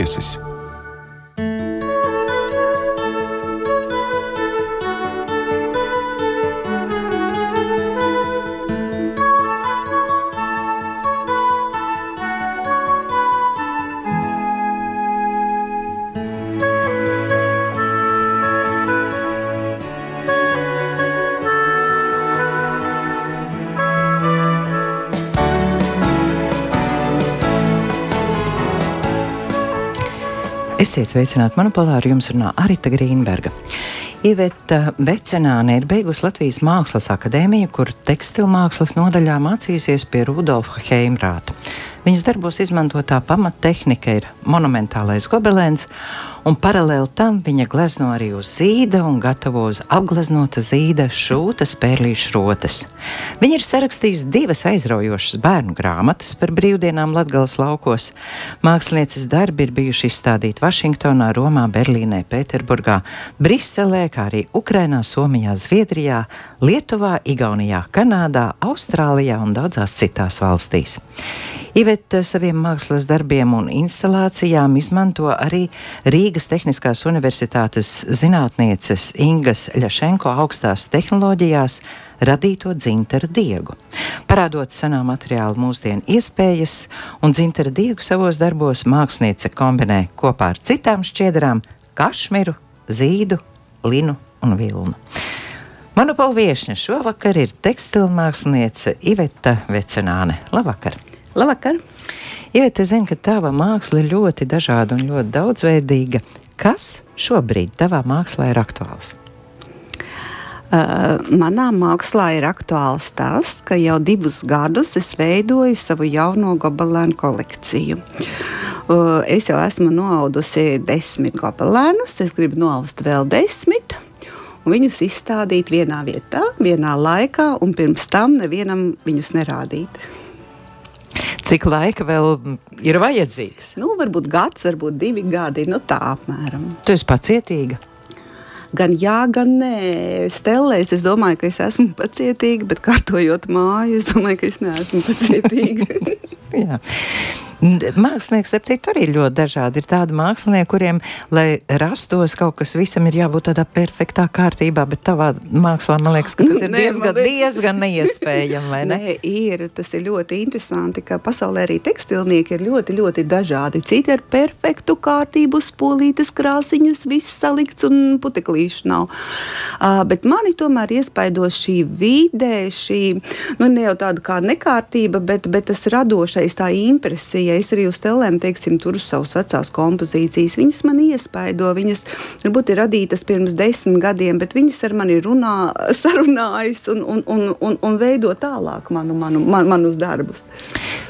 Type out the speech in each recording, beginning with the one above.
viesis. Esiet sveicināti monopolā, ar jums runā Arita Grīnberga. Iveta Vecenāne ir beigusi Latvijas Mākslas akadēmiju, kur tekstilmākslas nodaļā mācījusies pie Rudolfa Heimrāta. Viņas darbos izmantotā pamattehnika ir monumentālais gobelēns, un paralēli tam viņa glezno arī uz zīda un gatavo uz apgleznota zīda šūtas pērlīšu rotas. Viņa ir sarakstījusi divas aizraujošas bērnu grāmatas par brīvdienām Latgales laukos. Mākslinieces darbi ir bijuši izstādīti Vašingtonā, Romā, Berlīnē, Pēterburgā, Briselē, kā arī Ukrainā, Somijā, Zviedrijā, Lietuvā, Igaunijā, Kanādā, Austrālijā un daudzās citās valstīs. Iveta saviem mākslas darbiem un instalācijām izmanto arī Rīgas Tehniskās Universitātes zinātnieces Ingas Ļašenko augstās tehnoloģijās radīto dzinteru diegu. Parādot senā materiāla mūsdienu iespējas, un dzinteru diegu savos darbos māksliniece kombinē kopā ar citām šķiedrām kašmiru, zīdu, linu un vilnu. Monopolu viesne šovakar ir tekstilmāksliniece Iveta Vecenāne. Labvakar! Labvakar! Iveta, es zinu, ka tava māksla ir ļoti dažāda un ļoti daudzveidīga. Kas šobrīd tavā mākslā ir aktuāls? Uh, manā mākslā ir aktuāls tas, ka jau divus gadus es veidoju savu jauno gobelēnu kolekciju. Uh, es jau esmu noaudusi desmit gobelēnus, es gribu noaust vēl desmit. Viņus izstādīt vienā vietā, vienā laikā, un pirms tam nevienam viņus nerādīt. Cik laika vēl ir vajadzīgs? Nu, varbūt gads, varbūt divi gadi, nu tā apmēram. Tu esi pacietīga. Gan jā, gan nē. Stelēs, es domāju, ka es esmu pacietīga, bet kārtojot māju, es domāju, ka es neesmu pacietīga. Mākslinieks, ap citu, arī ļoti dažādi. Ir tādi mākslinieki, kuriem, lai rastos kaut kas, visam ir jābūt tādā perfektā kārtībā, bet tavā mākslā man liekas, ka tas ir Nē, diezgan, liek... diezgan neiespējami. Ne? Nē, ir. Tas ir ļoti interesanti, ka pasaulē arī tekstilnieki ir ļoti, ļoti dažādi. Citi ar perfektu kārtību, spolītas krāsiņas, viss salikts un puteklīšu nav. Uh, bet mani tomēr iespaido šī vide, šī, nu, ne jau tāda kā nekārtība, bet, bet tas radošais, tā impresija ja es arī uz telēm, teiksim, turu savas vecās kompozīcijas, viņas man iespaido, viņas varbūt ir radītas pirms desmit gadiem, bet viņas ar mani runā, sarunājas un, un, un, un, un veido tālāk manu, manu, man, manus darbus.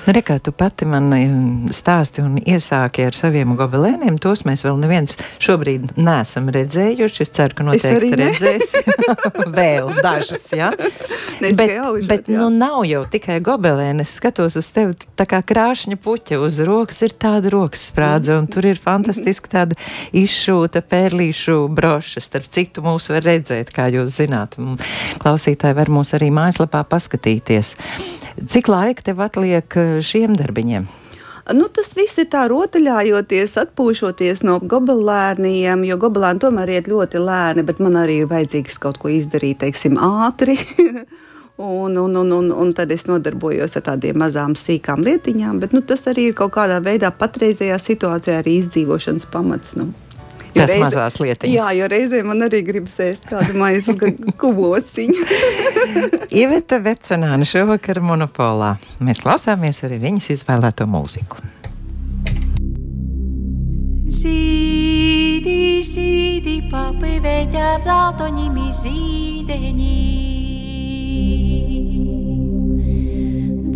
Nu, Rekā, tu pati man um, stāsti un iesāki ar saviem gobelēniem, tos mēs vēl neviens šobrīd neesam redzējuši. Es ceru, ka noteikti redzēs vēl dažus. Ja? bet, jaužot, bet jā. nu nav jau tikai gobelēni, es skatos uz tevi tā kā krāšņa puķa uz rokas ir tāda rokas sprādze, un tur ir fantastiski tāda izšūta pērlīšu broša. Starp citu, mūs var redzēt, kā jūs zināt. Klausītāji var mūs arī mājaslapā paskatīties. Cik laika tev atliek eh, šiem darbiņiem? Nu, tas viss ir tā rotaļājoties, atpūšoties no gobelēniem, jo gobelēni tomēr iet ļoti lēni, bet man arī ir vajadzīgs kaut ko izdarīt, teiksim, ātri. Un, un, un, un, un tad es nodarbojos ar tādiem mazām, sīkām lietiņām, bet nu, tas arī ir kaut kādā veidā patreizējā situācijā arī izdzīvošanas pamats. Nu. Jo Tas reize, mazās lietiņas. Jā, jo reizē man arī gribas ēst kādu maisu kubosiņu. Ieveta Vecenāna šovakar monopolā. Mēs klausāmies arī viņas izvēlēto mūziku. Zīdi, zīdi, papi veidā dzeltoņimi zīdeņi.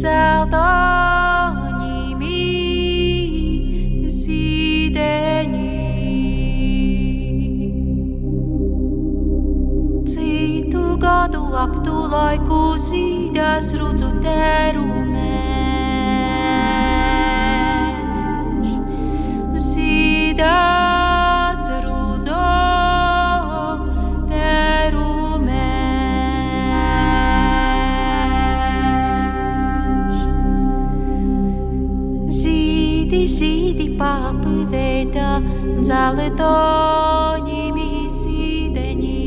Zeltaņimi zīdeņi. Citu gadu ap tu laiku zīdās rudzu terumēš. Zīdās zeltonimi sideni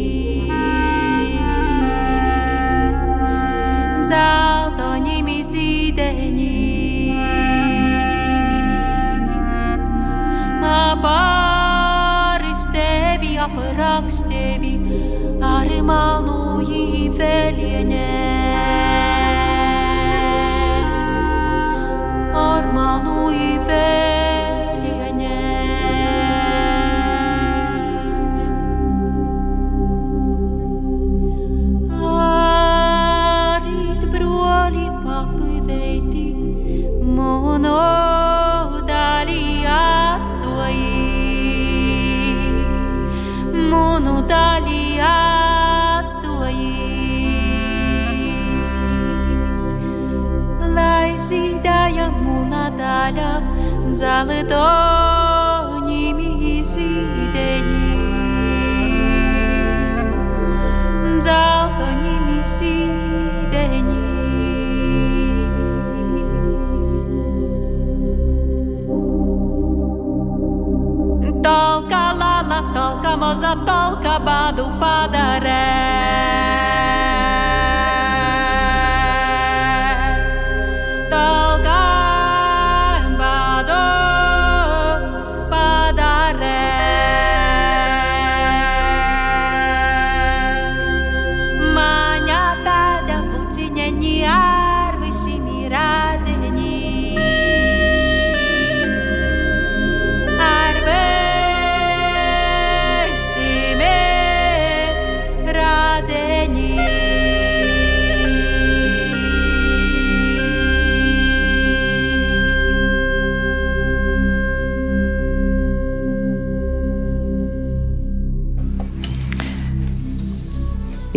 zeltonimi sideni aparis tevi apraks tevi armanu įvelienė solidão.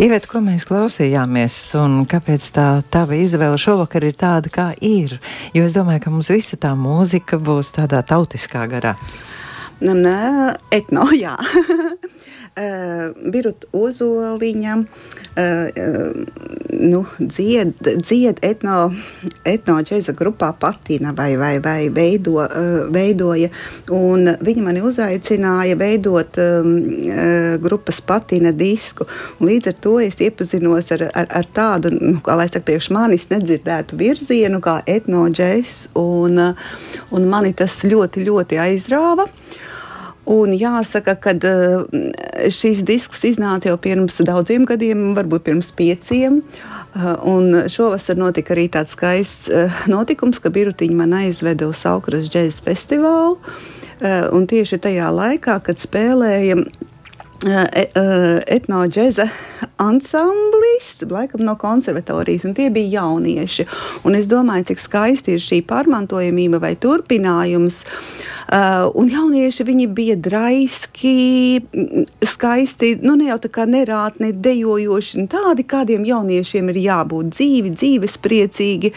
Ivet, ko mēs klausījāmies, un kāpēc tā tava izvēle šovakar ir tāda, kā ir? Jo es domāju, ka mums visa tā mūzika būs tādā tautiskā garā. Nē, etno, jā. Uh, Birut Ozoliņa uh, uh, nu, dzied, dzied etno, etno džeza grupā patina vai, vai, vai veido, uh, veidoja. Un viņa mani uzaicināja veidot um, uh, grupas patina disku. Un līdz ar to es iepazinos ar, ar, ar tādu, nu, kā lai saka, priekš manis nedzirdētu virzienu kā etno džez. Un, uh, un mani tas ļoti, ļoti aizrāva. Un jāsaka, ka šīs disks iznāca jau pirms daudziem gadiem, varbūt pirms pieciem. Un šovasar notika arī tāds skaists notikums, ka Birutiņa man aizveda uz Saukras džēzus festivālu. Un tieši tajā laikā, kad spēlēja etnoģēza ansamblis, laikam no konservatorijas, un tie bija jaunieši. Un es domāju, cik skaisti ir šī pārmantojamība vai turpinājums. Uh, un jaunieši viņi bija draiski, skaisti, nu ne jau tā kā nerātni, dejojoši, tādi, kādiem jauniešiem ir jābūt dzīvi, dzīvespriecīgi,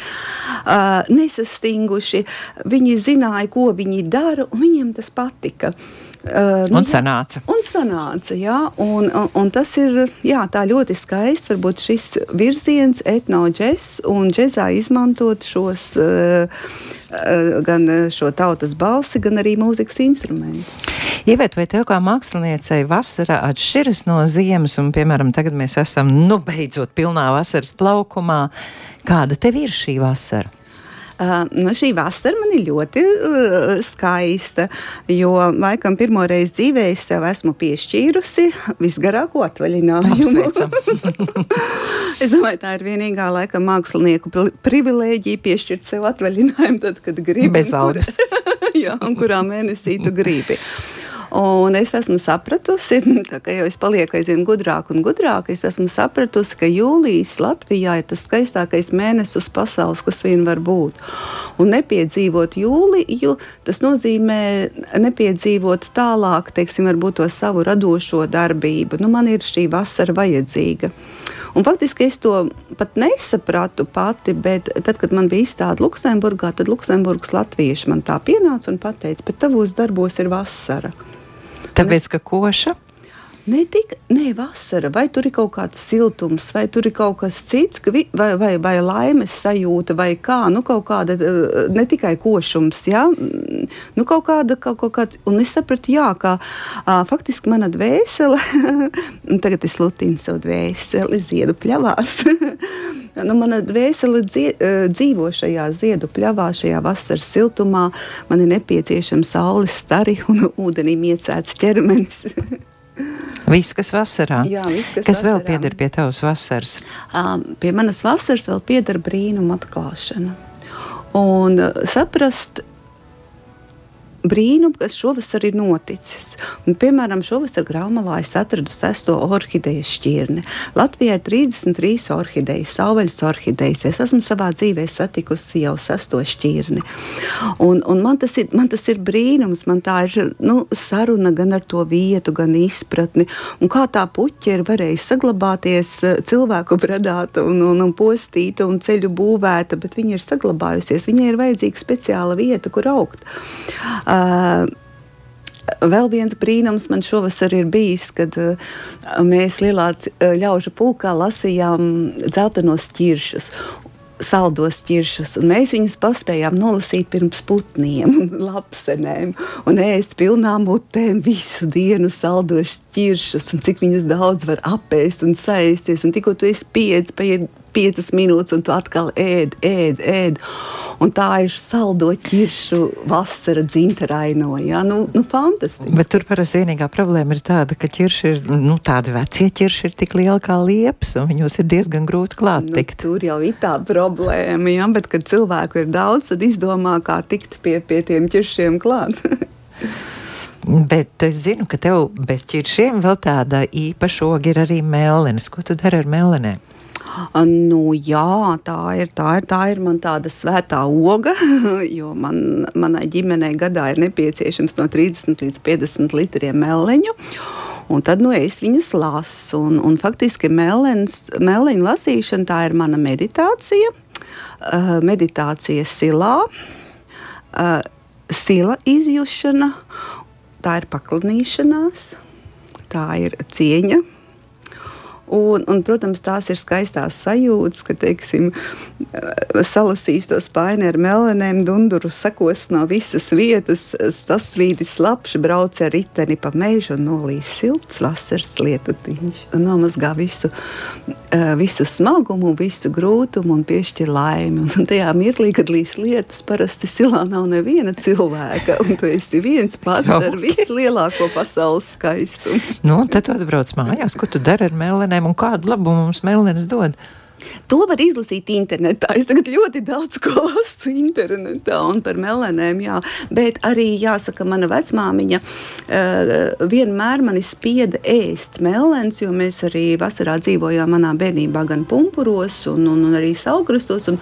nesastinguši. Viņi zināja, ko viņi dara, un viņiem tas patika. Uh, nu, un sanāca. Un sanāca, jā, un, un, un tas ir jā, tā ļoti skaists. Varbūt šis virziens, etnoģes un džezā izmantot šos. Uh, gan šo tautas balsi, gan arī mūzikas instrumentus. Ievet, vai tev kā māksliniecei vasara atšķiras no ziemas, un, piemēram, tagad mēs esam, nu, beidzot pilnā vasaras plaukumā. Kāda tev ir šī vasara? Nu, šī vasara man ir ļoti skaista, jo laikam pirmo reizi dzīvē es sev esmu piešķīrusi visgarāko atvaļinājumu. es domāju, tā ir vienīgā laikam mākslinieku privilēģija piešķirt sev atvaļinājumu tad, kad gribi. Bez algas. Jā, un kurā mēnesī tu gribi. Un es esmu sapratusi, ka jau es palieku aizvien gudrāk un gudrāk, es esmu sapratusi, ka jūlijas Latvijā ir tas skaistākais mēnesis pasaules, kas vien var būt. Un nepiedzīvot jūliju, tas nozīmē nepiedzīvot tālāk, teiksim, varbūt to savu radošo darbību. Nu, man ir šī vasara vajadzīga. Un faktiski es to pat nesapratu pati, bet tad, kad man bija izstāde Luksemburgā, tad Luksemburgas latvieši man tā pienāca un teica, bet tavos darbos ir vasara. Tāpēc, ka koša? Ne tikai ne, vasara, vai tur ir kaut kāds siltums, vai tur ir kaut kas cits, ka vi, vai, vai, vai laimes sajūta, vai kā, nu, kaut kāda, eh, ne tikai košums, ja? nu, kaut kāda, kaut, kaut kāds, un es sapratu, jā, ka a, faktiski mana dvēsele, un tagad es lutinu savu dvēseli ziedu pļavās, nu, mana dvēsele dzie, dzīvo šajā ziedu pļavā, šajā vasaras siltumā, man ir nepieciešams saules stari un ūdenī miecēts ķermenis. Viss, kas vasarā. Jā, viss, kas, kas vēl vasarā. pieder pie tavas vasaras? Um, pie manas vasaras vēl pieder brīnuma atklāšana. Un uh, saprast brīnumu, kas šovasar ir noticis. Un, piemēram, šovasar Graumalā es atradu sesto orhideju šķirni. Latvijā ir 33 orhidejas, sauvaļas orhidejas. Es esmu savā dzīvē satikusi jau sesto šķirni. Un, un man, tas ir, man tas ir brīnums, man tā ir nu, saruna gan ar to vietu, gan izpratni. Un kā tā puķa ir varējusi saglabāties eh, cilvēku bradāta un, un, un postīta un ceļu būvēta, bet viņa ir saglabājusies. Viņai ir vajadzīga speciāla vieta, kur augt. Uh, Vēl viens brīnums man šovasar ir bijis, kad uh, mēs lielā uh, ļaužu pulkā lasījām dzeltenos ķiršus. Saldos ķiršus, un mēs viņus paspējām nolasīt pirms putniem un lapsenēm. Un ēst pilnām mutēm visu dienu saldos ķiršus, un cik viņus daudz var apēst un saisties. Un tikko tu esi pieci, paiet piecas minūtes, un tu atkal ēd, ēd, ēd. Un tā ir saldo ķiršu vasara dzintaraino. Ja? Nu, nu, fantastiski. Bet tur parasti vienīgā problēma ir tāda, ka ķirši ir, nu, tādi vecie ķirši ir tik lieli kā liepas, un viņos ir diezgan grūti klāt Nu, tikt. tur jau ir tā problēma, ja? bet, kad cilvēku ir daudz, tad izdomā, kā tikt pie, pie tiem ķiršiem klāt. Bet es zinu, ka tev bez ķiršiem vēl tāda īpaša oga ir arī mellenes. Ko tu dari ar mellenēm? Nu, jā, tā ir, tā ir. Tā ir man tāda svētā oga, jo man, manai ģimenei gadā ir nepieciešams no 30 līdz 50 litriem meleņu. Un tad nu, es viņas lasu. Un, un faktiski meleņu lasīšana tā ir mana meditācija. Uh, meditācija silā, uh, sila izjūšana, tā ir paklanīšanās, tā ir cieņa. Un, un, protams, tās ir skaistās sajūtas, ka, teiksim, salasīs to spaini ar melenēm, dunduru sakos no visas vietas, sasvīdis slapši, brauc ar riteni pa mežu un nolīs silts vasaras lietutiņš. Un nomazgā visu, eh, visu smagumu, visu grūtumu un piešķir laimi. Un tajā mirklī, kad līs lietus, parasti silā nav neviena cilvēka, un tu esi viens pats ar Ok. vislielāko pasaules skaistumu. Nu, un tad tu atbrauc mājās, ko tu dari ar mellenēm un kādu labumu mums mellenes dod? To var izlasīt internetā. Es tagad ļoti daudz ko lasu internetā un par melenēm. Jā. Bet arī jāsaka, mana vecmāmiņa uh, vienmēr mani spieda ēst melens, jo mēs arī vasarā dzīvojām manā bērnībā gan pumpuros un, un, un arī saulgrastos. Un,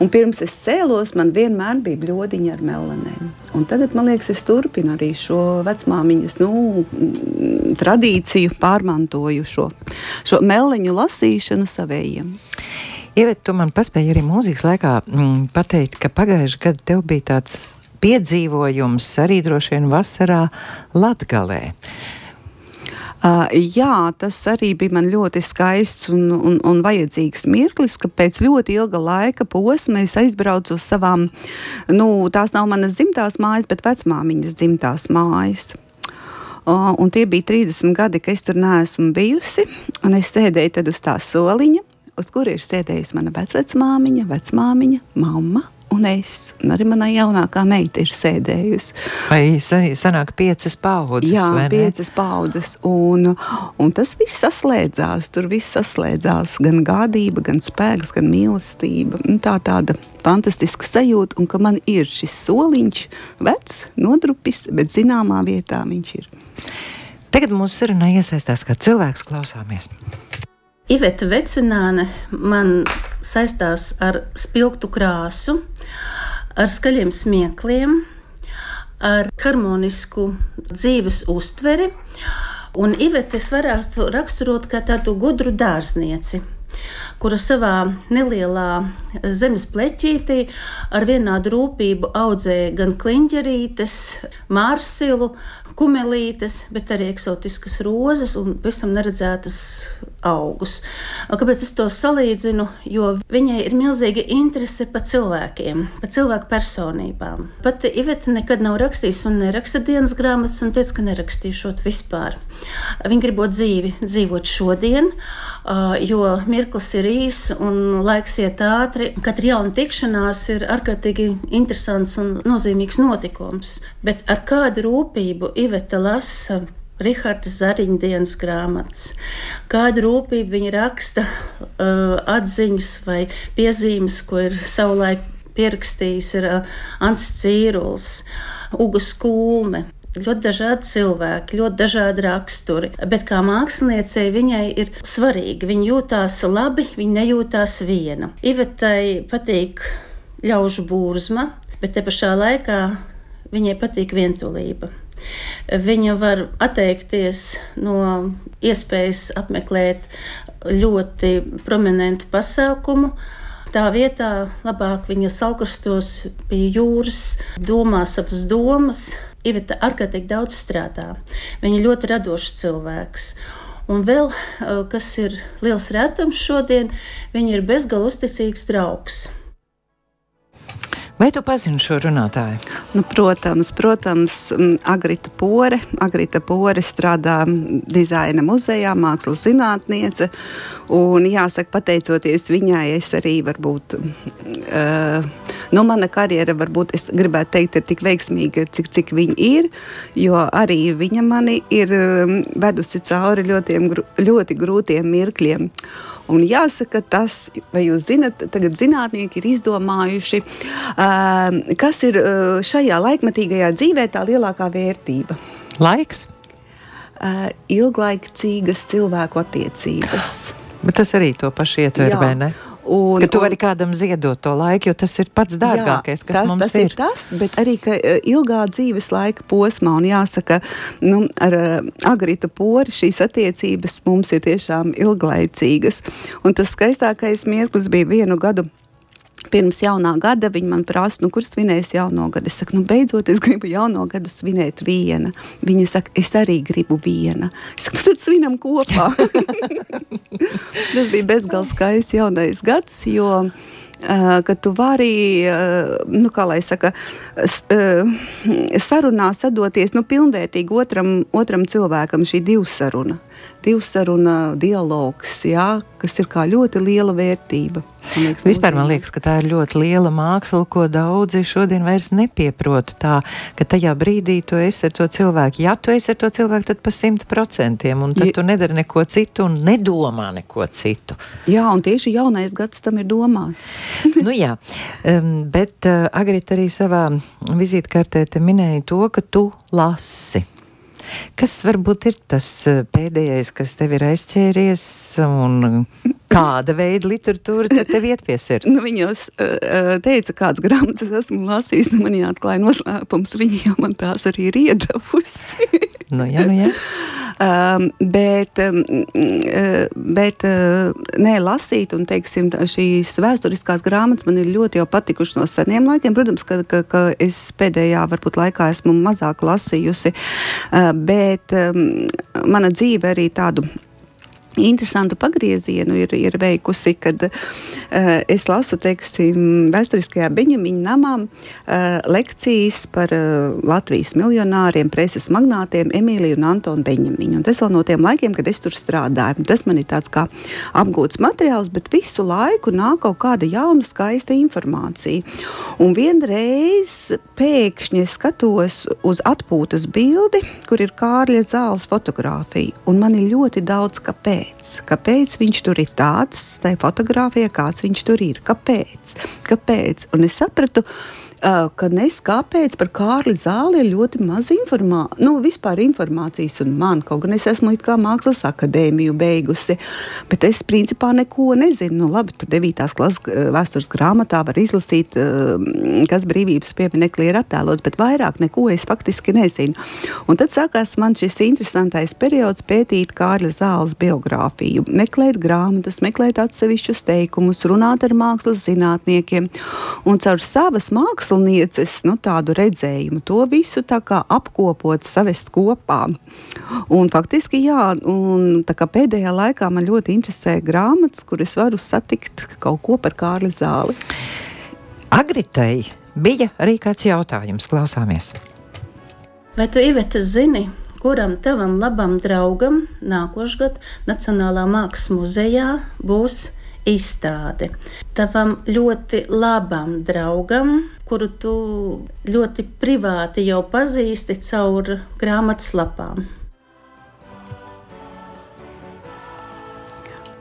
un pirms es cēlos, man vienmēr bija bļodiņa ar melenēm. Un tagad, man liekas, es turpinu arī šo vecmāmiņas nu, tradīciju, pārmantoju šo, šo meleņu lasīšanu savējiem. Ievet, tu man paspēji arī mūzikas laikā mm, pateikt, ka pagājušajā gadā tev bija tāds piedzīvojums arī droši vien vasarā Latgalē. Uh, jā, tas arī bija man ļoti skaists un, un, un vajadzīgs mirklis, ka pēc ļoti ilga laika posma es aizbraucu uz savām, nu, tās nav manas dzimtās mājas, bet vecmāmiņas dzimtās mājas. Uh, un tie bija 30 gadi, kad es tur neesmu bijusi. Es sēdēju uz tā soliņa, uz kura ir sēdējusi mana vecmāmiņa, vecmāmiņa, mamma un es. Un arī mana jaunākā meita ir sēdējusi. Vai sa- sanāk piecas paudzes? Jā, piecas paudzes. Un, un tas viss saslēdzās. Tur viss saslēdzās. Gan gādība, gan spēks, gan mīlestība. Nu, tā tāda fantastiska sajūta, un ka man ir šis soliņš, vecs, nodrupis, bet zināmā vietā viņš ir. Tagad mūsu sarunā iesaistās kā cilvēks, klausāmies. Iveta Vecināne man saistās ar spilgtu krāsu, ar skaļiem smiekliem, ar harmonisku dzīves uztveri. Un Iveta es varētu raksturot kā tādu gudru dārznieci. kura savā nelielā zemes pleķītī ar vienādu rūpību audzēja gan kliņģerītes, mārsilu, kumelītes, bet arī eksotiskas rozes un visam neredzētas augus. Kāpēc es to salīdzinu? Jo viņai ir milzīga interese par cilvēkiem, par cilvēku personībām. Pat Iveta nekad nav rakstījusi un neraksta dienas grāmatas un teica, ka nerakstīšot vispār. Viņa gribot dzīvi, dzīvot šodien jo mirklis ir īss un laiks iet ātri. Katra jauna tikšanās ir ārkārtīgi interesants un nozīmīgs notikums. Bet ar kādu rūpību Iveta lasa Rihards Zariņa dienas grāmatas. Kādu rūpību viņa raksta uh, atziņas vai piezīmes, ko ir savulaik pierakstījis ir, uh, Ants Cīruls, Ugas Kulme ļoti dažādi cilvēki, ļoti dažādi raksturi. Bet kā māksliniecei viņai ir svarīgi. Viņa jūtās labi, viņa nejūtās viena. Ivetai patīk ļaužu būrzma, bet te pašā laikā viņai patīk vientulība. Viņa var atteikties no iespējas apmeklēt ļoti prominentu pasākumu. Tā vietā labāk viņa salkrastos pie jūras, domā savas domas, Iveta ārkārtīgi daudz strādā. Viņa ir ļoti radošs cilvēks. Un vēl, eh, kas ir liels retums šodien, viņa ir bezgalīgi uzticīgs draugs. Vai tu pazini šo runātāju? Nu, protams, protams, Agrita Pore. Agrita Pore strādā dizaina muzejā, mākslas zinātniece. Un jāsaka, pateicoties viņai, es arī varbūt. Uh, nu, mana karjera, varbūt, es gribētu teikt, ir tik veiksmīga, cik, cik viņa ir. Jo arī viņa mani ir um, vedusi cauri ļoti, ļoti grūtiem mirkļiem. Un jāsaka, tas, vai jūs zinat, tagad zinātnieki ir izdomājuši, uh, kas ir uh, šajā laikmatīgajā dzīvē tā lielākā vērtība. Laiks. Uh, ilglaicīgas cilvēku attiecības. Bet tas arī to pašu ietver, vai ne? Un, ka tu vari kādam ziedot to laiku, jo tas ir pats dārgākais, jā, kas tas, mums tas ir. ir. Tas, bet arī ilgā dzīves laika posmā, un jāsaka, nu, ar uh, Agrita pori šīs attiecības mums ir tiešām ilglaicīgas. Un tas skaistākais mirklis bija vienu gadu Pirms jaunā gada viņi man prasa, nu, kur svinēs jauno gadu. Es saku, nu, beidzot, es gribu jauno gadu svinēt viena. Viņa saka, es arī gribu viena. Es saku, nu, tad svinam kopā. Tas bija bezgalīgi skaists jaunais gads, jo uh, ka tu vari, uh, nu, kā lai saka, uh, sarunā sadoties nu, pilnvērtīgi otram, otram cilvēkam šī divsaruna. Divsaruna dialogs, jā, kas ir kā ļoti liela vērtība. Man liekas, Vispār man liekas, ka tā ir ļoti liela māksla, ko daudzi šodien vairs nepieprot. Tā, ka tajā brīdī tu esi ar to cilvēku. Ja tu esi ar to cilvēku, tad pa simt procentiem, un tad ja. tu nedari neko citu un nedomā neko citu. Jā, un tieši jaunais gads tam ir domāts. nu jā, um, bet uh, Agrita arī savā vizītkartē minēja to, ka tu lasi. Kas varbūt ir tas eh, pēdējais, kas tev ir aizķēries, un kāda veida literatūra tev iet pie sirds? Nu, viņos uh, teica, kādas grāmatas esmu lasījis, nu man jāatklāja noslēpums, viņi jau man tās arī ir iedavusi. nu, jā, nu, jā. Um, bet, um, bet uh, nē, lasīt, un teiksim, šīs vēsturiskās grāmatas man ir ļoti patikušas no seniem laikiem. Protams, ka, ka, ka es pēdējā varbūt laikā esmu mazāk lasījusi, uh, bet um, mana dzīve arī tādu interesantu pagriezienu ir, ir veikusi, kad uh, es lasu, teiksim, vēsturiskajā Beņamiņa namā uh, lekcijas par uh, Latvijas miljonāriem, preses magnātiem Emīliju un Antonu Beņamiņu. Un tas vēl no tiem laikiem, kad es tur strādāju. Tas man ir tāds kā apgūts materiāls, bet visu laiku nāk kaut kāda jauna, skaista informācija. Un vienreiz pēkšņi skatos uz atpūtas bildi, kur ir Kārļa zāles fotografija, un man ir ļoti daudz kāpēc kāpēc. Kāpēc viņš tur ir tāds, tajā fotografijā, kāds viņš tur ir? Kāpēc? Kāpēc? Un es sapratu, uh, ka nes kāpēc par Kārli Zāli ir ļoti maz informācijas, nu, informācijas un man, kaut gan es esmu mākslas akadēmiju beigusi, bet es principā neko nezinu. Nu, labi, tur 9. klases vēstures grāmatā var izlasīt, uh, kas brīvības pieminekli ir attēlots, bet vairāk neko es faktiski nezinu. Un tad sākās man šis interesantais periods pētīt Kārļa Zāles biogrāfiju, meklēt grāmatas, meklēt atsevišķus teikumus, runāt ar mākslas zinātniekiem un caur savas mākslas mākslinieces nu, tādu redzējumu, to visu apkopot, savest kopā. Un, faktiski, jā, un, pēdējā laikā man ļoti interesē grāmatas, kuras varu satikt kaut ko par Kārli Zāli. Agritai bija arī kāds jautājums, klausāmies. Vai tu, Iveta, zini, kuram tavam labam draugam nākošgad Nacionālā mākslas muzejā būs izstāde. Tavam ļoti labam draugam, kuru tu ļoti privāti jau pazīsti caur grāmatas lapām.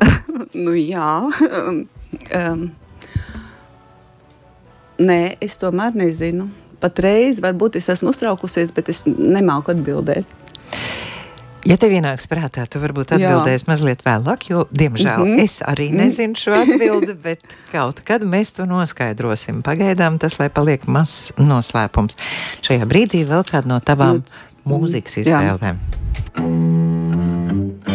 nu, jā. Um, nē, es tomēr nezinu. Patreiz varbūt es esmu uztraukusies, bet es nemāku atbildēt. Ja tev ienāks prātā, tu varbūt atbildēsi mazliet vēlāk, jo, diemžēl, mm -hmm. es arī nezinu šo atbildi, bet kaut kad mēs to noskaidrosim. Pagaidām tas, lai paliek mazs noslēpums. Šajā brīdī vēl kāda no tavām mūzikas izvēlēm. Jā.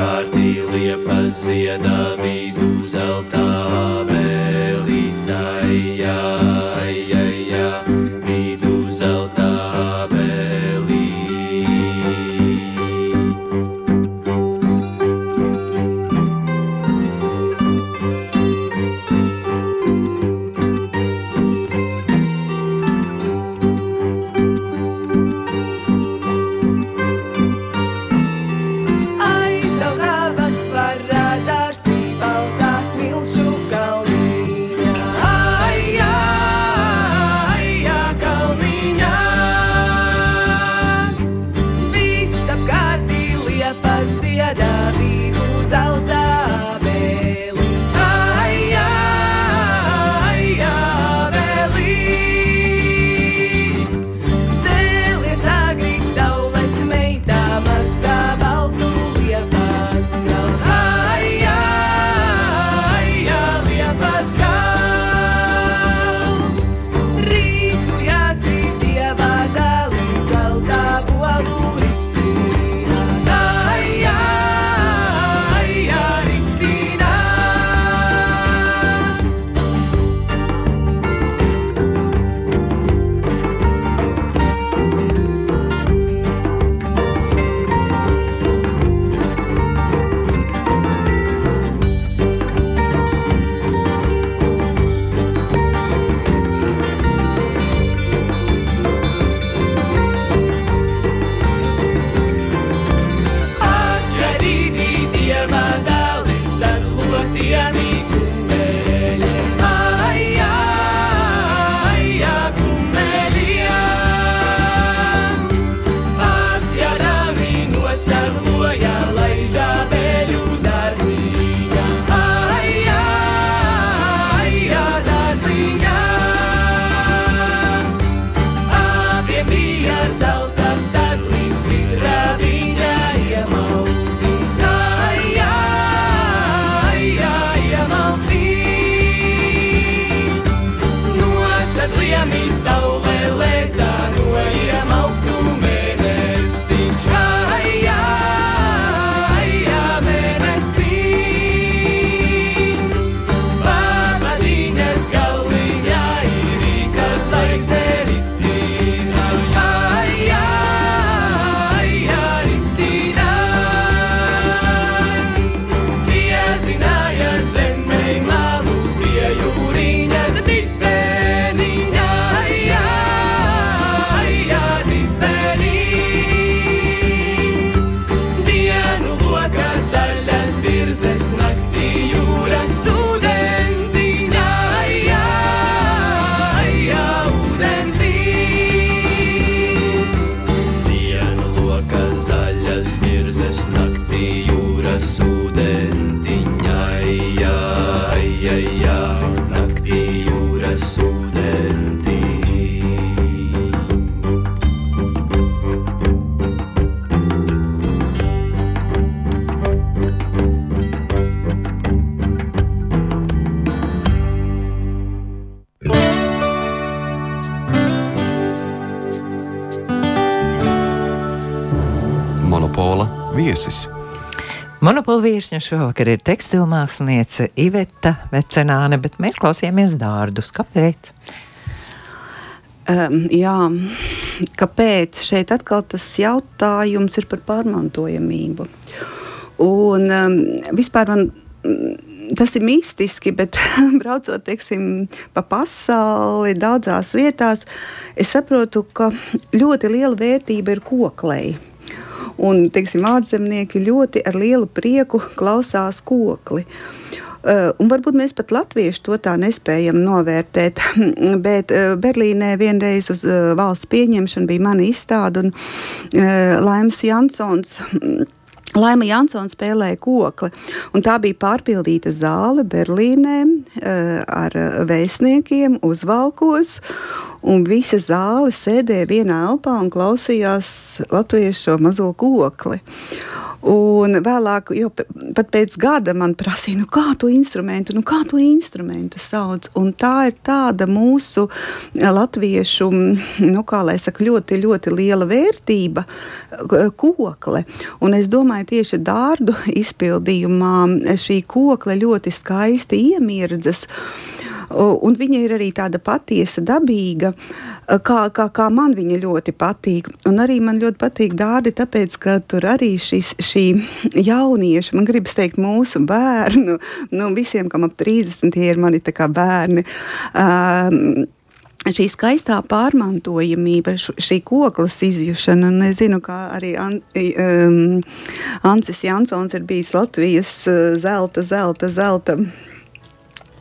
apkārtī liepa ziedā vidū zelta. Monopola viesņa šovakar ir tekstilmāksliniece Iveta Vecenāne, bet mēs klausījāmies dārdus. Kāpēc? Um, jā, kāpēc šeit atkal tas jautājums ir par pārmantojamību? Un um, vispār man mm, tas ir mistiski, bet braucot teiksim, pa pasauli, daudzās vietās, es saprotu, ka ļoti liela vērtība ir koklei. Un, teiksim, ārzemnieki ļoti ar lielu prieku klausās kokli. Uh, un varbūt mēs pat latvieši to tā nespējam novērtēt. Bet uh, Berlīnē vienreiz uz uh, valsts pieņemšanu bija mana izstāde, un Laims Jansons. Laima Jansons spēlēja kokli, un tā bija pārpildīta zāle Berlīnē ar vēstniekiem uzvalkos, un visa zāle sēdēja vienā elpā un klausījās latviešu mazo kokli. Un vēlāk, jau pat pēc gada man prasīja, nu, kā to instrumentu, nu, kā to instrumentu sauc. Un tā ir tāda mūsu eh, latviešu, nu, kā lai saka, ļoti, ļoti liela vērtība, kokle. Un es domāju, tieši dārdu izpildījumā šī kokle ļoti skaisti iemirdzas. Un viņa ir arī tāda patiesa, dabīga. Uh, kā, kā, kā man viņa ļoti patīk. Un arī man ļoti patīk dārdi, tāpēc, ka tur arī šis, šī jaunieša, man gribas teikt, mūsu bērnu, nu, visiem, kam ap 30 ir mani tā kā bērni. Um, šī skaistā pārmantojamība, šī koklas izjušana, un es zinu, kā arī An, um, Ancis Jansons ir bijis Latvijas zelta, zelta, zelta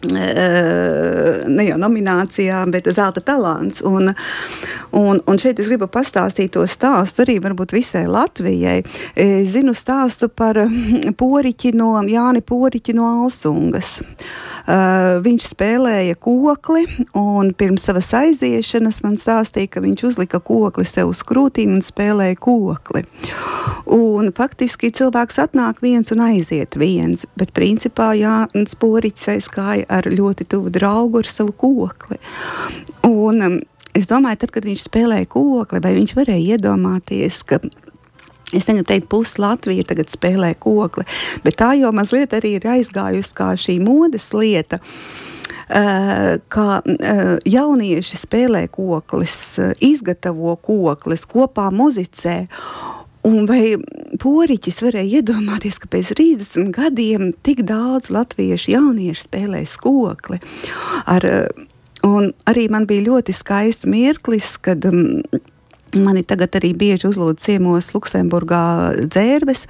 ne jau nominācijā, bet zelta talants. Un, un, un šeit es gribu pastāstīt to stāstu arī varbūt visai Latvijai. Es zinu stāstu par poriķi no Jāni Poriķi no Alsungas. Uh, viņš spēlēja kokli, un pirms savas aiziešanas man stāstīja, ka viņš uzlika kokli sev uz krūtīm un spēlēja kokli. Un faktiski cilvēks atnāk viens un aiziet viens, bet principā Jānis Poriķis aizgāja ar ļoti tuvu draugu, ar savu kokli. Un, um, es domāju, tad, kad viņš spēlēja kokli, vai viņš varēja iedomāties, ka Es negribu teikt, pusi Latvija tagad spēlē kokli, bet tā jau mazliet arī ir aizgājusi kā šī modes lieta. Uh, kā uh, jaunieši spēlē koklis, uh, izgatavo koklis, kopā muzicē. Un vai Poriķis varēja iedomāties, ka pēc 30 gadiem tik daudz latviešu jauniešu spēlēs kokli? Ar, un arī man bija ļoti skaists mirklis, kad um, Mani tagad arī bieži uzlūdz ciemos Luksemburgā dzērves,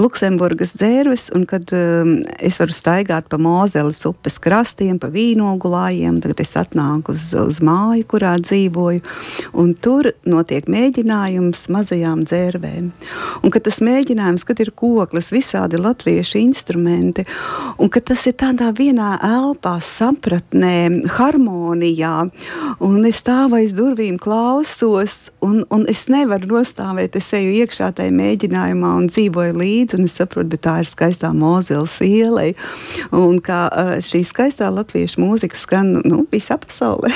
Luksemburgas dzērves, un kad um, es varu staigāt pa Mozeles upes krastiem, pa vīnogulājiem, tagad es atnāku uz, uz māju, kurā dzīvoju, un tur notiek mēģinājums mazajām dzērvēm. Un kad tas mēģinājums, kad ir koklis, visādi latviešu instrumenti, un ka tas ir tādā vienā elpā, sapratnē, harmonijā, un es stāvu aiz durvīm klausos, un, un es nevaru nostāvēt, es eju iekšā tajā mēģinājumā un dzīvoju līdzi, un es saprotu, bet tā ir skaistā mūzikas iela, un kā šī skaistā latviešu mūzika skan nu, visā pasaulē.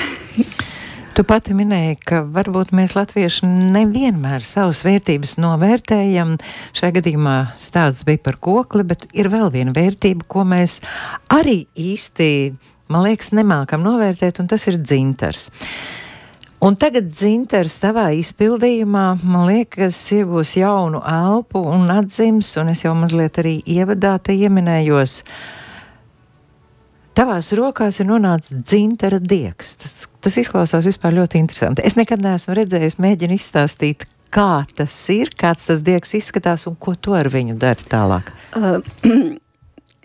Tu pati minēji, ka varbūt mēs latvieši nevienmēr savas vērtības novērtējam. Šajā gadījumā stāsts bija par kokli, bet ir vēl viena vērtība, ko mēs arī īsti, man liekas, nemākam novērtēt, un tas ir dzintars. Un tagad dzintars tavā izpildījumā, man liekas, iegūs jaunu elpu un atzims, un es jau mazliet arī ievadā te ieminējos. Tavās rokās ir nonācis dzintara diegs. Tas, tas izklausās vispār ļoti interesanti. Es nekad neesmu redzējis, mēģinu izstāstīt, kā tas ir, kāds tas diegs izskatās un ko tu ar viņu dari tālāk. Uh,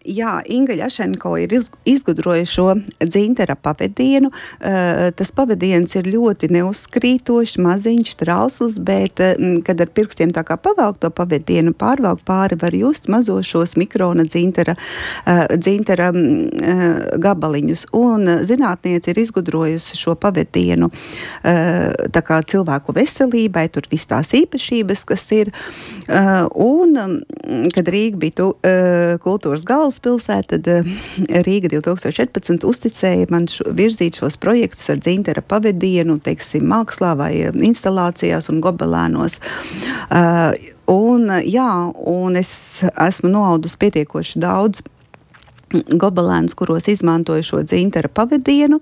Jā, Inga Jašenko ir izgudrojusi šo dzintara pavadienu. Uh, tas pavadiens ir ļoti neuzkrītošs, maziņš, trausls, bet, uh, kad ar pirkstiem tā kā pavelk to pavadienu, pārvelk pāri, var just mazo šos mikrona dzintara, uh, dzintara uh, gabaliņus. Un zinātniece ir izgudrojusi šo pavadienu tā kā cilvēku veselībai, tur viss tās īpašības, kas ir. Un, kad Rīga bija tu, kultūras galva, galvaspilsēta, tad eh, Rīga 2014 uzticēja man šo, virzīt šos projektus ar dzintara pavadienu, teiksim, mākslā vai eh, instalācijās un gobelēnos. Uh, Un, jā, un es esmu noaudusi pietiekoši daudz gobelēnus, kuros izmantoja šo dzintara pavadienu.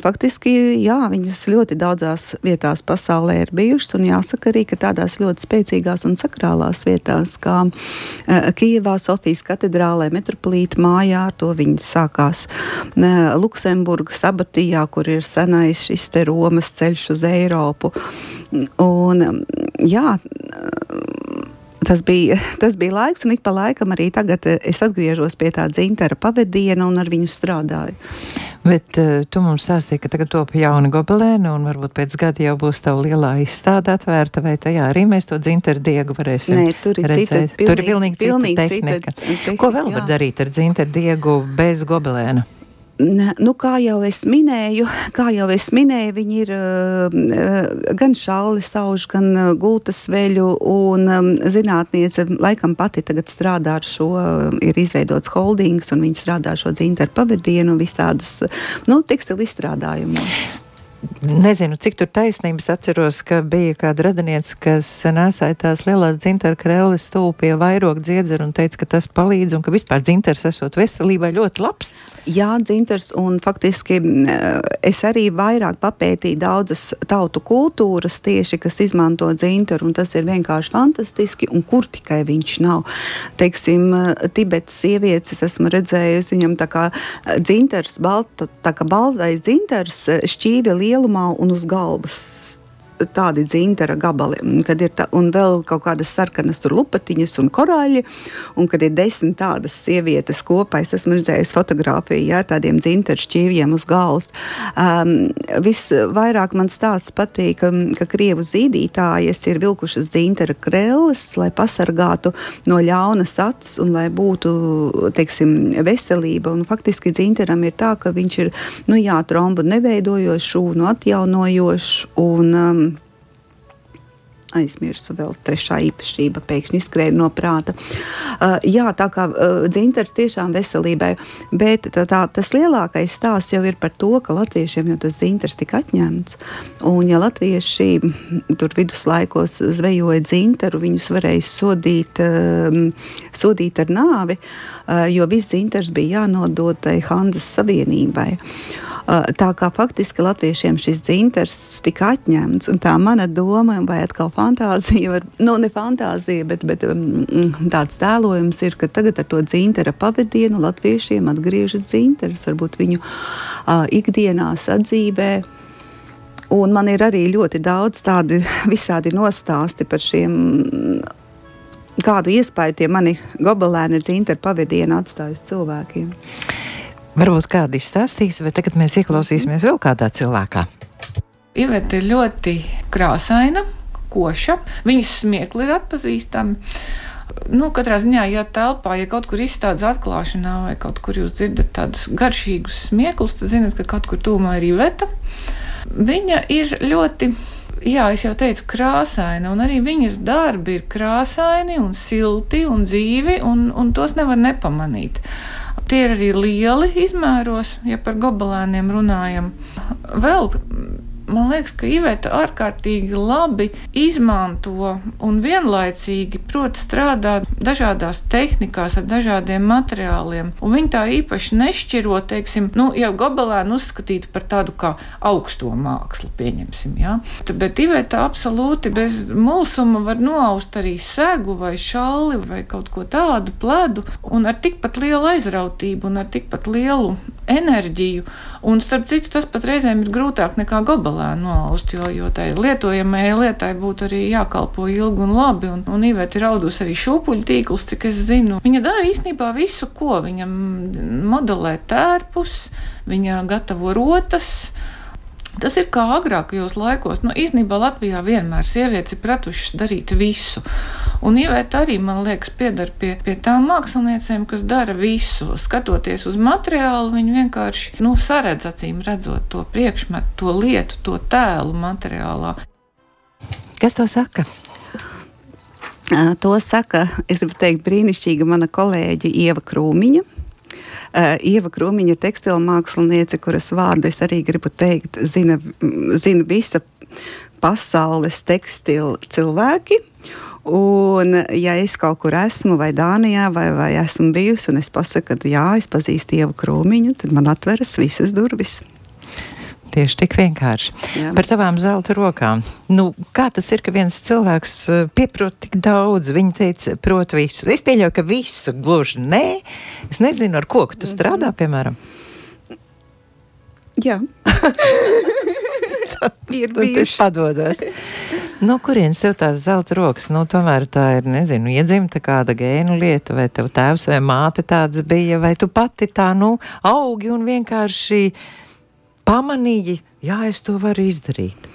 Faktiski, jā, viņas ļoti daudzās vietās pasaulē ir bijušas. Jāsaka arī, ka tādās ļoti spēcīgās un sakrālās vietās, kā uh, Kijevā, Sofijas katedrālē, metropolīta mājā, ar to viņi sākās uh, Luksemburgas abatijā, kur ir senais šis Romas ceļš uz Eiropu. Un, jā, tas bija, tas bija laiks, un ik pa laikam arī tagad eh, es atgriežos pie tā dzintara pavadiena un ar viņu strādāju. Bet uh, tu mums stāstīji, ka tagad top jauna gobelēna, un varbūt pēc gada jau būs tava lielā izstāde atvērta, vai tajā arī mēs to dzintaru diegu varēsim Nē, tur ir redzēt. Cita, pilnīgi, tur ir pilnīgi, pilnīgi cita tehnika. Cita, tehnika. Ko vēl jā. var darīt ar dzintaru diegu bez gobelēna? Nu, kā jau es minēju, jau es minēju viņi ir uh, gan šāli sauž, gan uh, gultas veļu, un um, zinātniece laikam pati tagad strādā ar šo, uh, ir izveidots holdings, un viņi strādā ar šo dzintaru pavadienu visādas, nu, tekstilu izstrādājumos. Nezinu, cik tur taisnības atceros, ka bija kāda radiniece, kas nesāja tās lielās dzintara krēles stūp pie vairoga dziedzera un teica, ka tas palīdz un ka vispār dzintars esot veselībai ļoti labs. Jā, dzintars un faktiski es arī vairāk papētīju daudzas tautu kultūras tieši, kas izmanto dzintaru un tas ir vienkārši fantastiski un kur tikai viņš nav. Teiksim, Tibetas sievietes esmu redzējusi, viņam tā kā dzintars, balta, tā kā baltais dzintars šķīvi liela lielumā un uz galvas tādi dzintara gabali, kad ir tā, un vēl kaut kādas sarkanas lupatiņas un korāļi, un kad ir desmit tādas sievietes kopā, es esmu redzējis fotografiju, jā, tādiem dzintara šķīvjiem uz galvas. Um, visvairāk man stāsts patīk, ka, krievu zīdītājas ir vilkušas dzintara krelles, lai pasargātu no ļaunas acis un lai būtu, teiksim, veselība, un faktiski dzintaram ir tā, ka viņš ir, nu jā, trombu neveidojošs, šūnu atjaunojošs, un um, aizmirsu vēl trešā īpašība, pēkšņi izskrēja no prāta. Uh, jā, tā kā uh, dzintars tiešām veselībai, bet tā, tā, tas lielākais stāsts jau ir par to, ka latviešiem jau tas dzintars tika atņemts. Un ja latvieši tur viduslaikos zvejoja dzintaru, viņus varēja sodīt, uh, sodīt ar nāvi, uh, jo viss dzintars bija jānodod tai Hanzas Savienībai. Uh, Tā kā faktiski latviešiem šis dzintars tika atņemts, un tā mana doma, vai atkal fantāzija, var, nu ne fantāzija, bet, bet tāds tēlojums ir, ka tagad ar to dzintara pavadienu latviešiem atgriežas dzintars, varbūt viņu uh, ikdienā sadzīvē. Un man ir arī ļoti daudz tādu visādi nostāsti par šiem kādu iespēju tie mani gobelēni ar dzintaru pavadienu atstājusi cilvēkiem. Varbūt kāda izstāstīs, bet tagad mēs ieklausīsimies vēl kādā cilvēkā. Iveta ir ļoti krāsaina, koša, viņas smiekli ir atpazīstami. Nu, katrā ziņā, ja telpā, ja kaut kur izstādes atklāšanā vai kaut kur jūs dzirdat tādus garšīgus smieklus, tad zinat, ka kaut kur tūmā ir Iveta. Viņa ir ļoti jā, es jau teicu, krāsaina, un arī viņas darbi ir krāsaini un silti un dzīvi, un, un tos nevar nepamanīt. Tie ir arī lieli izmēros, ja par gobelēniem runājam. Vēl man liekas, ka Iveta ārkārtīgi labi izmanto un vienlaicīgi prot strādāt dažādās tehnikās ar dažādiem materiāliem. Un viņa tā īpaši nešķiro, teiksim, nu, jau gobelēnu uzskatītu par tādu kā augsto mākslu, pieņemsim. Ja? Bet Iveta absolūti bez mulsuma var noaust arī segu vai šalli vai kaut ko tādu pledu un ar tikpat lielu aizrautību un ar tikpat lielu enerģiju. Un starp citu, tas pat reizēm ir grūtāk nekā lēnu noaust, jo, jo tai lietojamajai lietai būtu arī jākalpo ilgi un labi. Un, un Iveta ir audusi arī šūpuļu tīklus, cik es zinu. Viņa dara īstenībā visu, ko viņa modelē tērpus, viņa gatavo rotas. Tas ir kā agrākajos laikos. Nu, īsnībā Latvijā vienmēr sievietes ir pratušas darīt visu. Un Ievēta arī, man liekas, piedara pie, pie tām māksliniecēm, kas dara visu. Skatoties uz materiālu, viņi vienkārši nu, saredz acīm redzot to priekšmetu, to lietu, to tēlu materiālā. Kas to saka? To saka, es gribu teikt, brīnišķīga mana kolēģe Ieva Krūmiņa Ieva Krūmiņa ir tekstila māksliniece, kuras vārdu es arī gribu teikt, zina, zina visa pasaules tekstilu cilvēki. Un, ja es kaut kur esmu, vai Dānijā, vai, vai esmu bijusi, un es pasaku, ka jā, es pazīstu Ievu Krūmiņu, tad man atveras visas durvis. Tieši tik vienkārši. Jā. Par tavām zelta rokām. Nu, kā tas ir, ka viens cilvēks eh, pieprot tik daudz? Viņa teica, prot visu. Es pieļauju, ka visu gluži nē. Es nezinu, ar ko tu strādā, piemēram. Jā. ir bijuši. padodas. No kurienes tev tās zelta rokas? Nu, tomēr tā ir, nezinu, iedzimta kāda gēnu lieta, vai tev tēvs vai māte tāds bija, vai tu pati tā, nu, augi un vienkārši pamanīji, jā, es to varu izdarīt.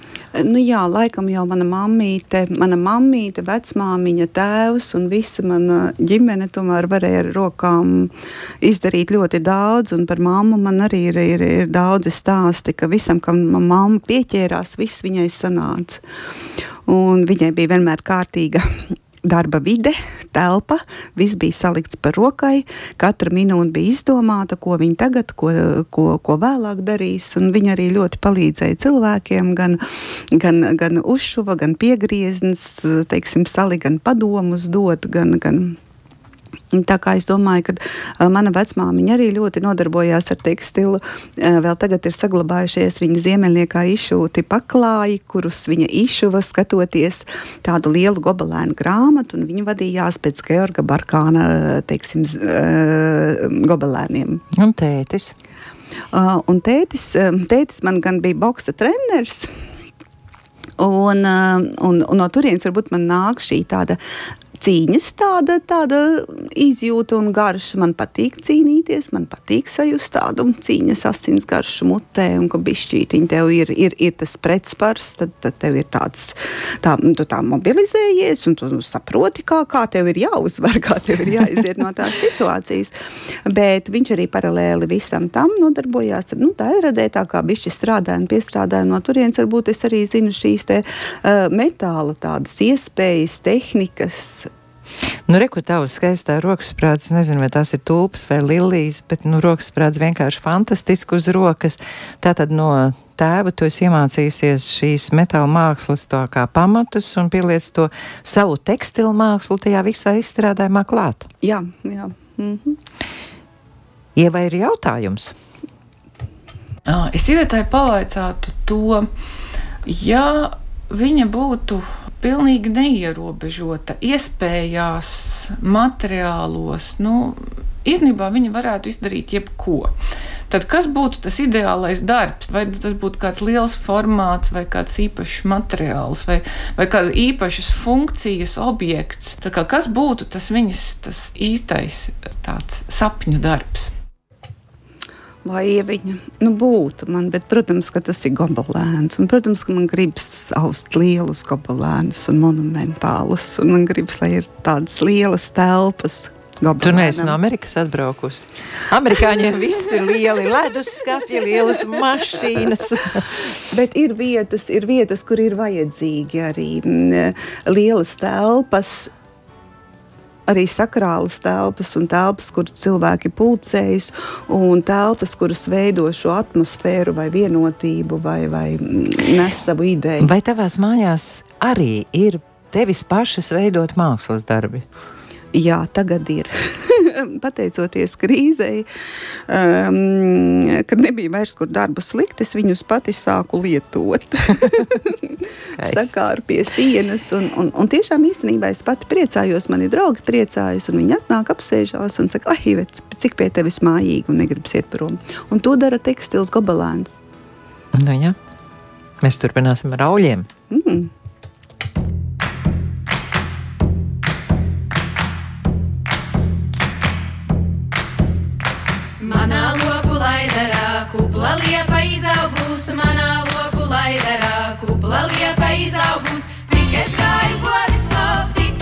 Nu, jā, laikam jau mana mammīte, mana mammīte, vecmāmiņa, tēvs un visa mana ģimene tomēr varēja ar rokām izdarīt ļoti daudz. Un par mammu man arī ir, ir, ir daudzi stāsti, ka visam, kam mamma pieķērās, viss viņai sanāca. Un viņai bija vienmēr kārtīga darba vide, telpa, viss bija salikts par rokai. Katra minūte bija izdomāta, ko viņa tagad, ko, ko, ko vēlāk darīs. Viņa arī ļoti palīdzēja cilvēkiem, gan, gan, gan uzšuva, gan piegrieznis, teiksim, sali, gan padomus dot, gan, gan Tā kā es domāju, ka mana vecmāmiņa arī ļoti nodarbojās ar tekstilu. Vēl tagad ir saglabājušies viņa ziemeļniekā izšūti paklāji, kurus viņa izšuva skatoties tādu lielu gobelēnu grāmatu, un viņa vadījās pēc Georga Barkāna, teiksim, gobelēniem. Un tētis? Uh, un tētis, tētis man gan bija boksa treneris. Un, un, un no turienes varbūt man nāk šī tāda cīņas tāda, tāda izjūta un garša. Man patīk cīnīties, man patīk sajust tādu cīņas asins garšu mutē, un ka bišķītiņi tev ir, ir, ir tas pretspars, tad, tad tev ir tāds, tā, tu tā mobilizējies, un tu saproti, kā, kā tev ir jāuzvar, kā tev ir jāiziet no tās situācijas. Bet viņš arī paralēli visam tam nodarbojās. Tad, nu, tā ir radētā, kā bišķi strādāja un piestrādāja no turienes. Varbūt es arī zinu šīs te, uh, metāla tādas iespējas, tehnikas, Nu, reku tavs skaistā rokasprāts, nezinu, vai tās ir tulpas vai lilijas, bet, nu, rokasprāts vienkārši fantastiski uz rokas. Tātad no tēva tu esi iemācījusies šīs metāla mākslas to kā pamatus un pieliec to savu tekstilu mākslu tajā visā izstrādājumā klāt. Jā, jā. Mhm. Ievai ir jautājums? Es ievietāju pavaicātu to, ja viņa būtu pilnīgi neierobežota iespējās, materiālos. Nu, Īsnībā viņa varētu izdarīt jebko. Tad kas būtu tas ideālais darbs? Vai tas būtu kāds liels formāts, vai kāds īpašs materiāls, vai, vai kāda īpašas funkcijas objekts? Kā, kas būtu tas viņas tas īstais sapņu darbs? Vai ieviņa nu, būtu man, bet, protams, tas ir gobelēns. Un, protams, ka man gribas aust lielus gobelēnus un monumentālus, un man gribas, lai ir tādas lielas telpas. Gobelēnam. Tu neesi no Amerikas atbraukusi. Amerikāņiem viss ir lieli leduskapji, lielas mašīnas. Bet ir vietas, ir vietas, kur ir vajadzīgi arī mm, lielas telpas, arī sakrālas telpas un telpas, kur cilvēki pulcējas, un telpas, kuras veido šo atmosfēru vai vienotību vai, vai nes savu ideju. Vai tavās mājās arī ir tevis pašas veidot mākslas darbi? Jā, tagad ir. Pateicoties krīzei, um, kad nebija vairs kur darbu slikt, es viņus pati sāku lietot. Sakāru pie sienas. Un, un, un tiešām īstenībā es pati priecājos, mani draugi priecājas, un viņi atnāk apsēžās un saka, ah, Ivets, cik pie tevis mājīgi un negribas iet prom. Un to dara tekstils gobelēns. Nu, jā. Mēs turpināsim ar auļiem. Mm. Izaugus, cik es gāju godi slop, tik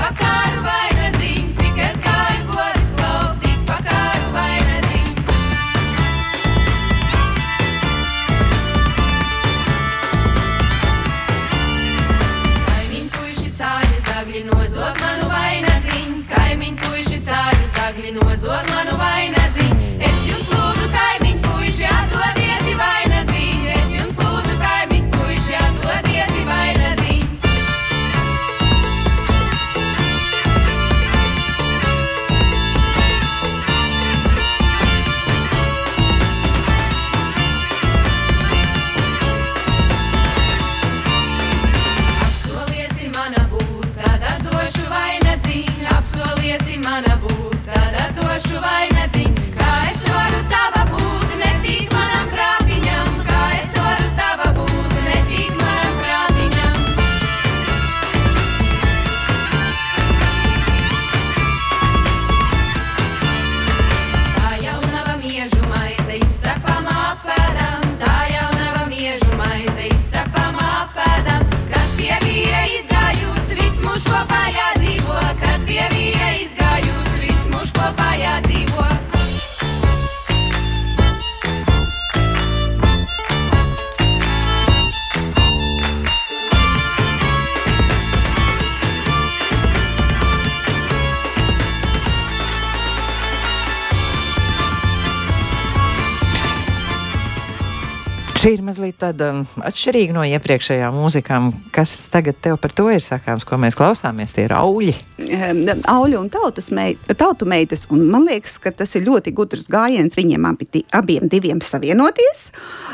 Šī ir mazliet tāda um, atšķirīga no iepriekšējām mūzikām. Kas tagad tev par to ir sakāms, ko mēs klausāmies? Tie ir auļi. Em, Auļu un tautas mei, tautu meitas. Un man liekas, ka tas ir ļoti gudrs gājiens viņiem abi, abiem diviem savienoties,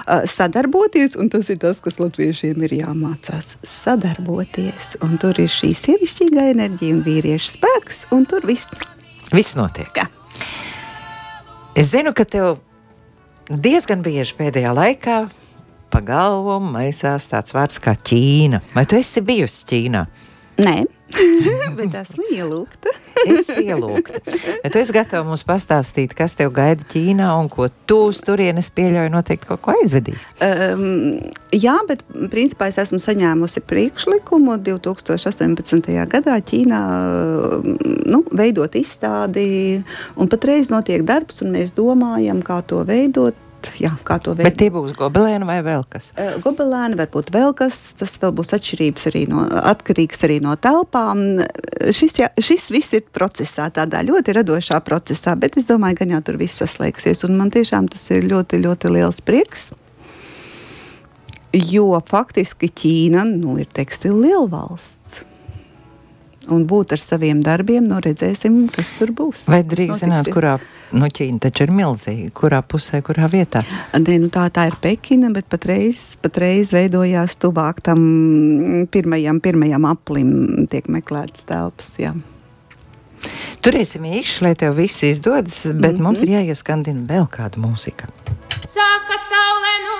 uh, sadarboties. Un tas ir tas, kas latviešiem ir jāmācās - sadarboties. Un tur ir šī sievišķīgā enerģija un vīriešu spēks, un tur viss Viss notiek. kā. Es zinu, ka tev diezgan bieži pēdējā laikā pa galvu maisās tāds vārds kā Ķīna. Vai tu esi bijusi Ķīnā? Nē, bet esmu ielūgta. Es ielūgtu. Bet tu esi gatava mums pastāstīt, kas tev gaida Ķīnā un ko tu uz turienes pieļauj noteikti kaut ko aizvedīs. Um, jā, bet principā es esmu saņēmusi priekšlikumu 2018. gadā Ķīnā nu, veidot izstādi. un Patreiz notiek darbs, un mēs domājam, kā to veidot. Jā, kā to Bet veidot. tie būs gobelēni vai vēl kas? Gobelēni, varbūt vēl kas, tas vēl būs atšķirības arī no, atkarīgs arī no telpām. Šis, jā, šis viss ir procesā, tādā ļoti radošā procesā, bet es domāju, ka jau tur viss saslēgsies. Un man tiešām tas ir ļoti, ļoti liels prieks. Jo faktiski Ķīna nu, ir tekstila lielvalsts. Un būt ar saviem darbiem, nu redzēsim, kas tur būs. Vai drīz zināt, kurā, nu Ķīna taču ir milzīga, kurā pusē, kurā vietā? Nē, nu tā, tā ir Pekina, bet patreiz, patreiz veidojās tuvāk tam pirmajam, pirmajam aplim, tiek meklētas telpas. Jā. Turēsim īši, lai tev viss izdodas, bet mm -hmm. mums ir jāieskandina vēl kāda mūzika. Saka saule no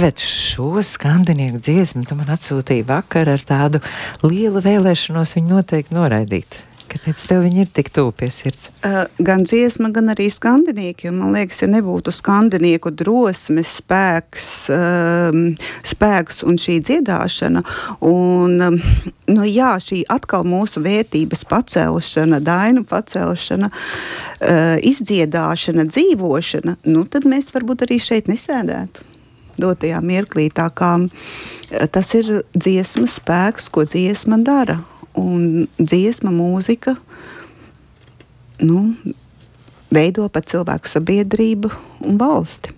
Ivet šo skandinieku dziesmu tu man atsūtīji vakar ar tādu lielu vēlēšanos viņu noteikti noraidīt. Kāpēc tev viņi ir tik tuvu pie sirds? Uh, gan dziesma, gan arī skandinieki. Man liekas, ja nebūtu skandinieku drosmes, spēks, um, spēks un šī dziedāšana, un um, nu, jā, šī atkal mūsu vērtības pacelšana, dainu pacelšana, uh, izdziedāšana, dzīvošana, nu, tad mēs varbūt arī šeit nesēdētu. Dotajā mirklī, kā eh, tas ir dziesmas spēks, ko dziesma dara. Un dziesma, mūzika, nu, veido pat cilvēku sabiedrību un valsti.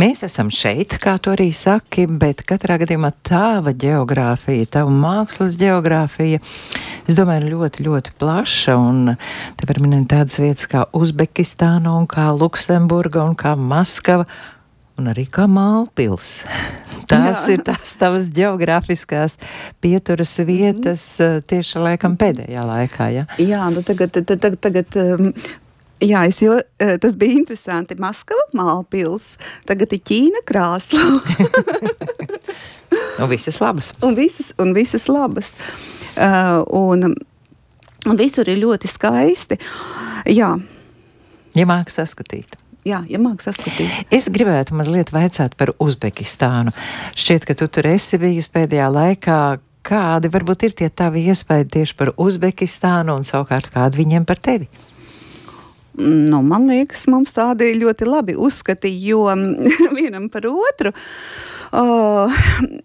Mēs esam šeit, kā tu arī saki, bet katrā gadījumā tava geogrāfija, tava mākslas geogrāfija Es domāju, ļoti, ļoti plaša. Un te var minēt tādas vietas kā Uzbekistāna, un kā Luksemburga, un kā Maskava, un arī kā Mālpils. Tās Jā. ir tās tavas geogrāfiskās pieturas vietas mm. tieši laikam pēdējā laikā. Ja? Jā, nu tagad, tagad, tagad um, Jā, es, jo, eh, tas bija interesanti. Maskava, Mālpils, tagad ir Ķīna, Krāsla. un visas labas. Un visas, un visas labas. Uh, un, un visur ir ļoti skaisti. Jā. Ja māks saskatīt jā, ja mākslinieks saskatīt. Es gribētu mazliet vaicāt par Uzbekistānu. Šķiet, ka tu tur esi bijis pēdējā laikā. Kādi varbūt ir tie tavi iespaidi tieši par Uzbekistānu un savukārt kādi viņiem par tevi? Nu, man liekas, mums tādi ļoti labi uzskati, jo vienam par otru. Uh,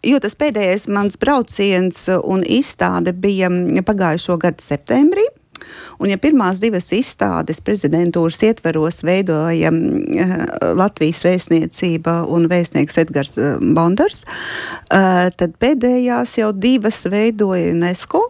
jo tas pēdējais mans brauciens un izstāde bija pagājušo gadu septembrī. Un, ja pirmās divas izstādes prezidentūras ietveros veidoja uh, Latvijas vēstniecība un vēstnieks Edgars uh, Bondars, uh, tad pēdējās jau divas veidoja UNESCO.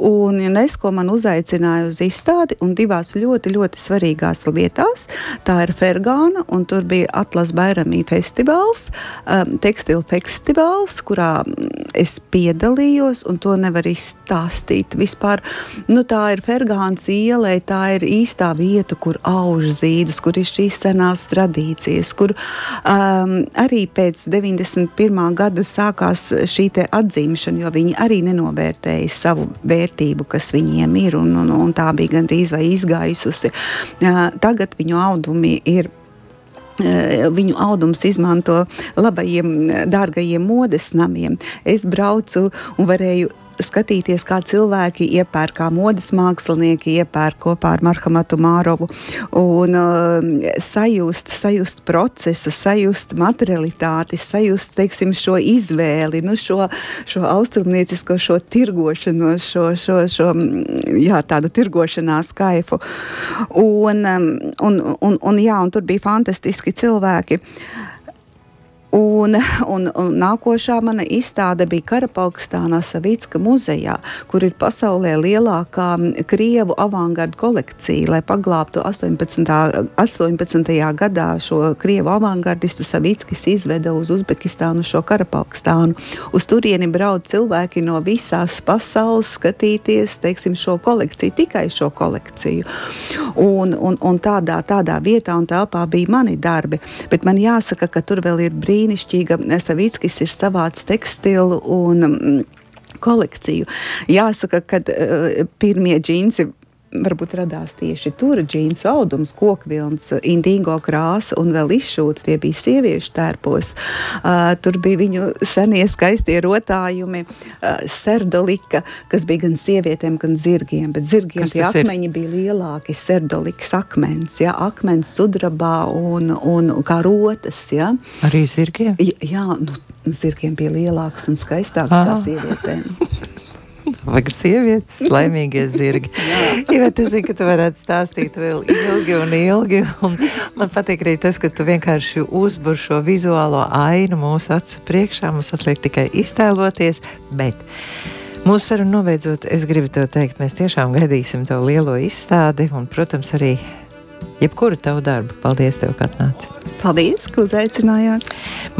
Un UNESCO man uzaicināja uz izstādi un divās ļoti, ļoti svarīgās vietās. Tā ir Fergāna, un tur bija Atlas Bairamī festivāls, um, tekstilu festivāls, kurā mm, es piedalījos, un to nevar izstāstīt. Vispār, nu, tā ir Fergānas ielē, tā ir īstā vieta, kur auž zīdus, kur ir šīs senās tradīcijas, kur um, arī pēc 91. gada sākās šī atzīšana, jo viņi arī nenovērtēja savu vērtību vērtību, kas viņiem ir, un, un, un tā bija gandrīz vai izgaisusi. Tagad viņu audumi ir viņu audums izmanto labajiem, dārgajiem modes namiem. Es braucu un varēju skatīties, kā cilvēki iepērk, kā modes mākslinieki iepērk kopā ar Marhamatu Mārovu un uh, sajust, sajust procesu, sajust materialitāti, sajust, teiksim, šo izvēli, nu, šo, šo austrumniecisko, šo tirgošanos, šo, šo, šo jā, tādu tirgošanās kaifu. Un, um, un, un, un, jā, un tur bija fantastiski cilvēki. Uh, Un, un, un nākošā mana izstāde bija Karapaukstānā Savicka muzejā, kur ir pasaulē lielākā Krievu avangardu kolekcija, lai paglābtu 18. 18. gadā šo Krievu avangardistu Savickis izveda uz Uzbekistānu šo Karapaukstānu. Uz turieni brauc cilvēki no visās pasaules skatīties, teiksim, šo kolekciju, tikai šo kolekciju. Un, un, un tādā, tādā vietā un telpā bija mani darbi, bet man jāsaka, ka tur vēl ir brīdi brīnišķīga. Savickis ir savāds tekstilu un mm, kolekciju. Jāsaka, ka uh, pirmie džinsi varbūt radās tieši tur džīns audums, kokvilns, indīgo krāsa un vēl izšūta. Tie bija sieviešu tērpos. Uh, tur bija viņu senie skaistie rotājumi, uh, serdolika, kas bija gan sievietēm, gan zirgiem. Bet zirgiem tie akmeņi ir? bija lielāki, serdolikas akmens, ja, akmens sudrabā un, un kā rotas. Ja. Arī zirgiem? Jā, jā nu, zirgiem bija lielāks un skaistāks Aha. kā sievietēm. Vajag sievietes, laimīgie zirgi. Jā, bet es zinu, ka tu varētu stāstīt vēl ilgi un ilgi. Un man patīk arī tas, ka tu vienkārši uzbur šo vizuālo ainu mūsu acu priekšā. Mums atliek tikai iztēloties. Bet mūsu sarunu nobeidzot, es gribu te teikt, mēs tiešām gaidīsim to lielo izstādi un, protams, arī jebkuru tavu darbu. Paldies, tev, ka atnāci! Paldies, ka uzaicinājāt!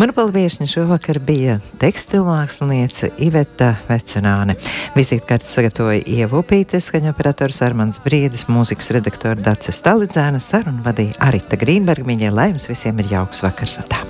Mana palviešņa šovakar bija tekstilmākslinieca Iveta Vecenāne. Vizītkartes sagatavoja Ievupītes, skaņa operators Armans Briedis, mūzikas redaktora Dace Stalidzēna, sarunu vadīja Arita Grīnberga. Viņai lai jums visiem ir jauks vakars! Atā.